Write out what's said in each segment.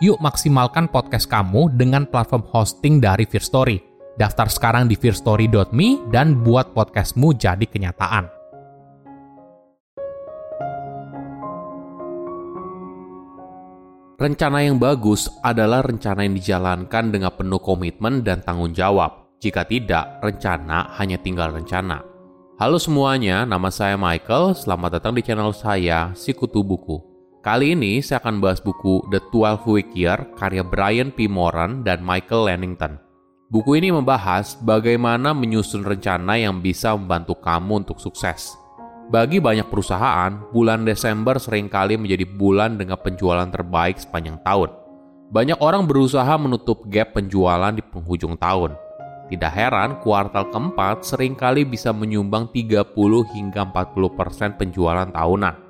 Yuk maksimalkan podcast kamu dengan platform hosting dari Fear Story. Daftar sekarang di fearstory.me dan buat podcastmu jadi kenyataan. Rencana yang bagus adalah rencana yang dijalankan dengan penuh komitmen dan tanggung jawab. Jika tidak, rencana hanya tinggal rencana. Halo semuanya, nama saya Michael. Selamat datang di channel saya, Sikutu Buku. Kali ini saya akan bahas buku The 12 Week Year karya Brian P. Moran dan Michael Lennington. Buku ini membahas bagaimana menyusun rencana yang bisa membantu kamu untuk sukses. Bagi banyak perusahaan, bulan Desember sering kali menjadi bulan dengan penjualan terbaik sepanjang tahun. Banyak orang berusaha menutup gap penjualan di penghujung tahun. Tidak heran, kuartal keempat sering kali bisa menyumbang 30 hingga 40% penjualan tahunan.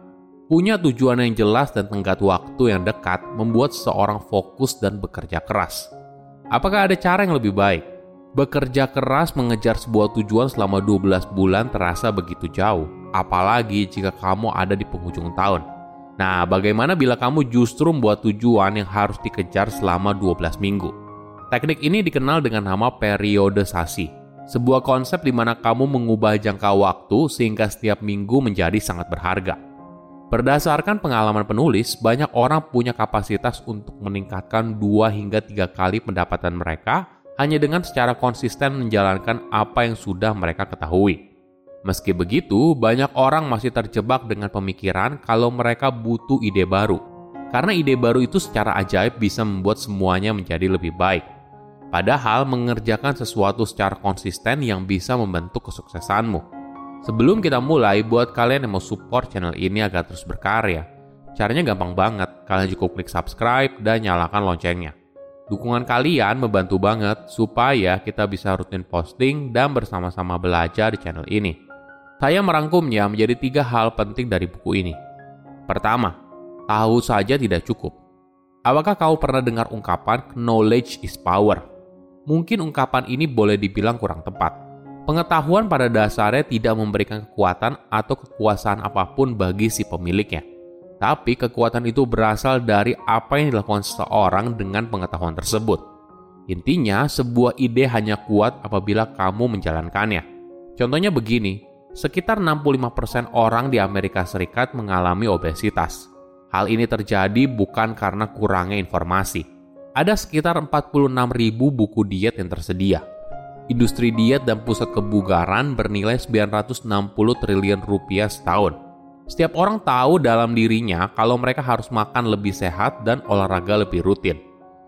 Punya tujuan yang jelas dan tenggat waktu yang dekat membuat seseorang fokus dan bekerja keras. Apakah ada cara yang lebih baik? Bekerja keras mengejar sebuah tujuan selama 12 bulan terasa begitu jauh apalagi jika kamu ada di penghujung tahun. Nah, bagaimana bila kamu justru membuat tujuan yang harus dikejar selama 12 minggu? Teknik ini dikenal dengan nama periodisasi, sebuah konsep di mana kamu mengubah jangka waktu sehingga setiap minggu menjadi sangat berharga. Berdasarkan pengalaman penulis, banyak orang punya kapasitas untuk meningkatkan dua hingga tiga kali pendapatan mereka hanya dengan secara konsisten menjalankan apa yang sudah mereka ketahui. Meski begitu, banyak orang masih terjebak dengan pemikiran kalau mereka butuh ide baru. Karena ide baru itu secara ajaib bisa membuat semuanya menjadi lebih baik. Padahal mengerjakan sesuatu secara konsisten yang bisa membentuk kesuksesanmu. Sebelum kita mulai, buat kalian yang mau support channel ini agar terus berkarya, caranya gampang banget. Kalian cukup klik subscribe dan nyalakan loncengnya. Dukungan kalian membantu banget supaya kita bisa rutin posting dan bersama-sama belajar di channel ini. Saya merangkumnya menjadi tiga hal penting dari buku ini. Pertama, tahu saja tidak cukup. Apakah kau pernah dengar ungkapan knowledge is power? Mungkin ungkapan ini boleh dibilang kurang tepat. Pengetahuan pada dasarnya tidak memberikan kekuatan atau kekuasaan apa pun bagi si pemiliknya. Tapi kekuatan itu berasal dari apa yang dilakukan seseorang dengan pengetahuan tersebut. Intinya, sebuah ide hanya kuat apabila kamu menjalankannya. Contohnya begini, sekitar 65% orang di Amerika Serikat mengalami obesitas. Hal ini terjadi bukan karena kurangnya informasi. Ada sekitar 46 ribu buku diet yang tersedia. Industri diet dan pusat kebugaran bernilai 960 triliun rupiah setahun. Setiap orang tahu dalam dirinya kalau mereka harus makan lebih sehat dan olahraga lebih rutin.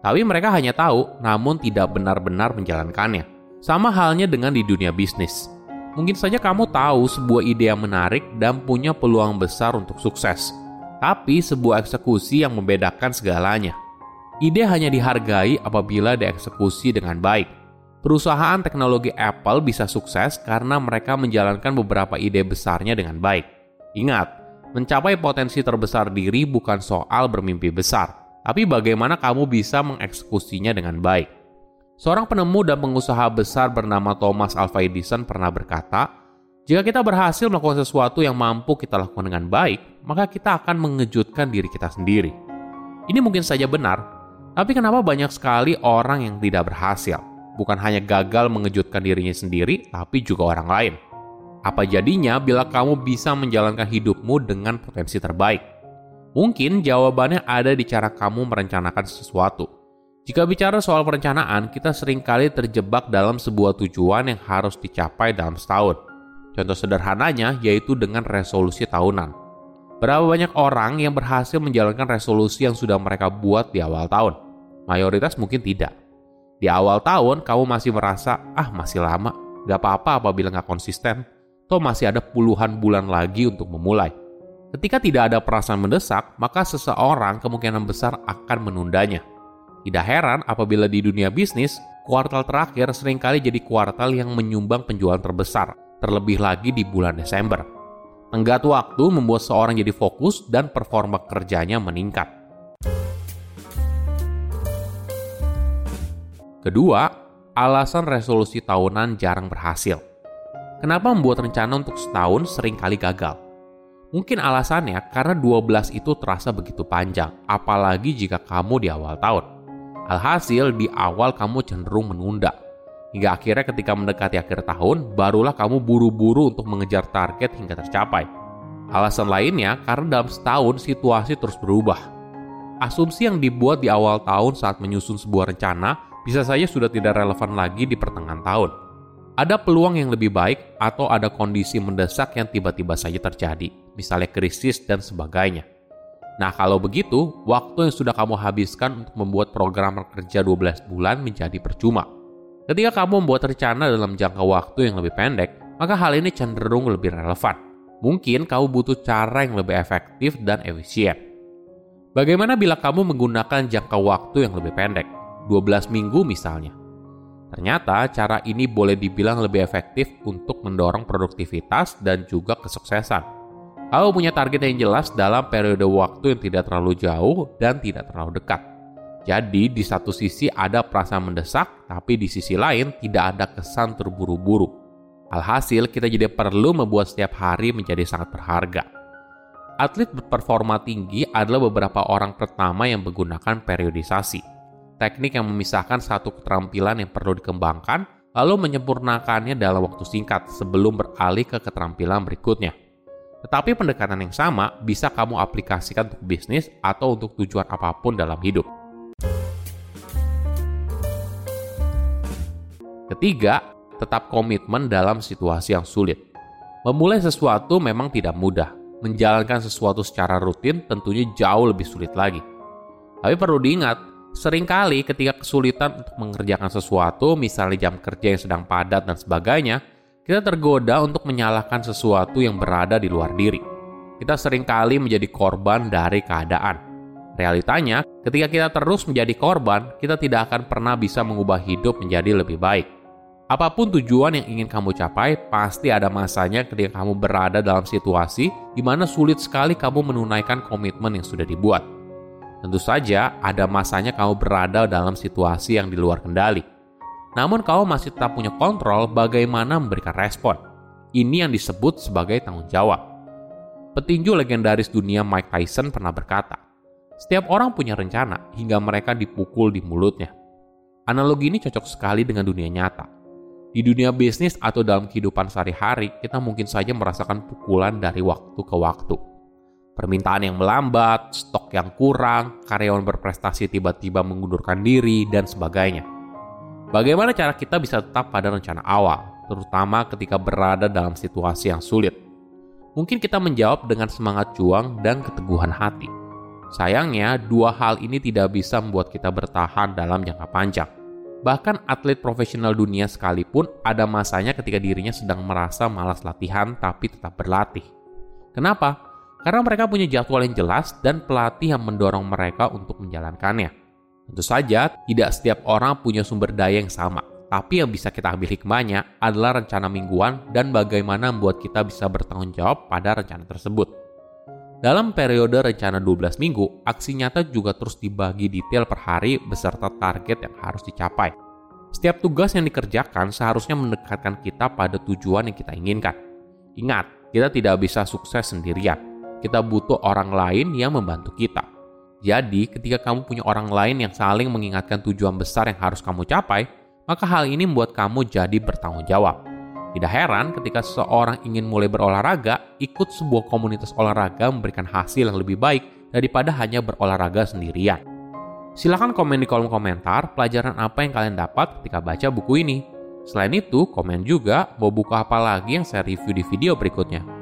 Tapi mereka hanya tahu, namun tidak benar-benar menjalankannya. Sama halnya dengan di dunia bisnis Mungkin saja kamu tahu sebuah ide yang menarik dan punya peluang besar untuk sukses, tapi sebuah eksekusi yang membedakan segalanya. Ide hanya dihargai apabila dieksekusi dengan baik. Perusahaan teknologi Apple bisa sukses karena mereka menjalankan beberapa ide besarnya dengan baik. Ingat, mencapai potensi terbesar diri bukan soal bermimpi besar, tapi bagaimana kamu bisa mengeksekusinya dengan baik. Seorang penemu dan pengusaha besar bernama Thomas Alva Edison pernah berkata, Jika kita berhasil melakukan sesuatu yang mampu kita lakukan dengan baik, maka kita akan mengejutkan diri kita sendiri. Ini mungkin saja benar, tapi kenapa banyak sekali orang yang tidak berhasil? Bukan hanya gagal mengejutkan dirinya sendiri, tapi juga orang lain. Apa jadinya bila kamu bisa menjalankan hidupmu dengan potensi terbaik? Mungkin jawabannya ada di cara kamu merencanakan sesuatu. Jika bicara soal perencanaan, kita sering kali terjebak dalam sebuah tujuan yang harus dicapai dalam setahun. Contoh sederhananya yaitu dengan resolusi tahunan. Berapa banyak orang yang berhasil menjalankan resolusi yang sudah mereka buat di awal tahun? Mayoritas mungkin tidak. Di awal tahun, kamu masih merasa, ah masih lama, gak apa-apa apabila gak konsisten, toh masih ada puluhan bulan lagi untuk memulai. Ketika tidak ada perasaan mendesak, maka seseorang kemungkinan besar akan menundanya. Tidak heran apabila di dunia bisnis, kuartal terakhir sering kali jadi kuartal yang menyumbang penjualan terbesar, terlebih lagi di bulan Desember. Tenggat waktu membuat seorang jadi fokus dan performa kerjanya meningkat. Kedua, alasan resolusi tahunan jarang berhasil. Kenapa membuat rencana untuk setahun sering kali gagal? Mungkin alasannya karena 12 itu terasa begitu panjang, apalagi jika kamu di awal tahun. Alhasil, di awal kamu cenderung menunda. Hingga akhirnya ketika mendekati akhir tahun, barulah kamu buru-buru untuk mengejar target hingga tercapai. Alasan lainnya karena dalam setahun situasi terus berubah. Asumsi yang dibuat di awal tahun saat menyusun sebuah rencana bisa saja sudah tidak relevan lagi di pertengahan tahun. Ada peluang yang lebih baik atau ada kondisi mendesak yang tiba-tiba saja terjadi misalnya krisis dan sebagainya. Nah, kalau begitu, waktu yang sudah kamu habiskan untuk membuat program kerja 12 bulan menjadi percuma. Ketika kamu membuat rencana dalam jangka waktu yang lebih pendek, maka hal ini cenderung lebih relevan. Mungkin kamu butuh cara yang lebih efektif dan efisien. Bagaimana bila kamu menggunakan jangka waktu yang lebih pendek, 12 minggu misalnya? Ternyata cara ini boleh dibilang lebih efektif untuk mendorong produktivitas dan juga kesuksesan. Kamu punya target yang jelas dalam periode waktu yang tidak terlalu jauh dan tidak terlalu dekat. Jadi di satu sisi ada perasaan mendesak, tapi di sisi lain tidak ada kesan terburu-buru. Alhasil kita jadi perlu membuat setiap hari menjadi sangat berharga. Atlet berperforma tinggi adalah beberapa orang pertama yang menggunakan periodisasi. Teknik yang memisahkan satu keterampilan yang perlu dikembangkan, lalu menyempurnakannya dalam waktu singkat sebelum beralih ke keterampilan berikutnya. Tetapi pendekatan yang sama bisa kamu aplikasikan untuk bisnis atau untuk tujuan apa pun dalam hidup. Ketiga, tetap komitmen dalam situasi yang sulit. Memulai sesuatu memang tidak mudah. Menjalankan sesuatu secara rutin tentunya jauh lebih sulit lagi. Tapi perlu diingat, sering kali ketika kesulitan untuk mengerjakan sesuatu, misalnya jam kerja yang sedang padat dan sebagainya, kita tergoda untuk menyalahkan sesuatu yang berada di luar diri. Kita sering kali menjadi korban dari keadaan. Realitanya, ketika kita terus menjadi korban, kita tidak akan pernah bisa mengubah hidup menjadi lebih baik. Apa pun tujuan yang ingin kamu capai, pasti ada masanya ketika kamu berada dalam situasi di mana sulit sekali kamu menunaikan komitmen yang sudah dibuat. Tentu saja, ada masanya kamu berada dalam situasi yang di luar kendali namun kamu masih tetap punya kontrol bagaimana memberikan respon. Ini yang disebut sebagai tanggung jawab. Petinju legendaris dunia Mike Tyson pernah berkata, setiap orang punya rencana hingga mereka dipukul di mulutnya. Analogi ini cocok sekali dengan dunia nyata. Di dunia bisnis atau dalam kehidupan sehari-hari, kita mungkin saja merasakan pukulan dari waktu ke waktu. Permintaan yang melambat, stok yang kurang, karyawan berprestasi tiba-tiba mengundurkan diri, dan sebagainya. Bagaimana cara kita bisa tetap pada rencana awal, terutama ketika berada dalam situasi yang sulit? Mungkin kita menjawab dengan semangat juang dan keteguhan hati. Sayangnya, dua hal ini tidak bisa membuat kita bertahan dalam jangka panjang. Bahkan atlet profesional dunia sekalipun ada masanya ketika dirinya sedang merasa malas latihan tapi tetap berlatih. Kenapa? Karena mereka punya jadwal yang jelas dan pelatih yang mendorong mereka untuk menjalankannya. Tentu saja, tidak setiap orang punya sumber daya yang sama. Tapi yang bisa kita ambil hikmahnya adalah rencana mingguan dan bagaimana membuat kita bisa bertanggung jawab pada rencana tersebut. Dalam periode rencana 12 minggu, aksi nyata juga terus dibagi detail per hari beserta target yang harus dicapai. Setiap tugas yang dikerjakan seharusnya mendekatkan kita pada tujuan yang kita inginkan. Ingat, kita tidak bisa sukses sendirian. Kita butuh orang lain yang membantu kita. Jadi, ketika kamu punya orang lain yang saling mengingatkan tujuan besar yang harus kamu capai, maka hal ini membuat kamu jadi bertanggung jawab. Tidak heran ketika seseorang ingin mulai berolahraga, ikut sebuah komunitas olahraga memberikan hasil yang lebih baik daripada hanya berolahraga sendirian. Silahkan komen di kolom komentar pelajaran apa yang kalian dapat ketika baca buku ini. Selain itu, komen juga mau buku apa lagi yang saya review di video berikutnya.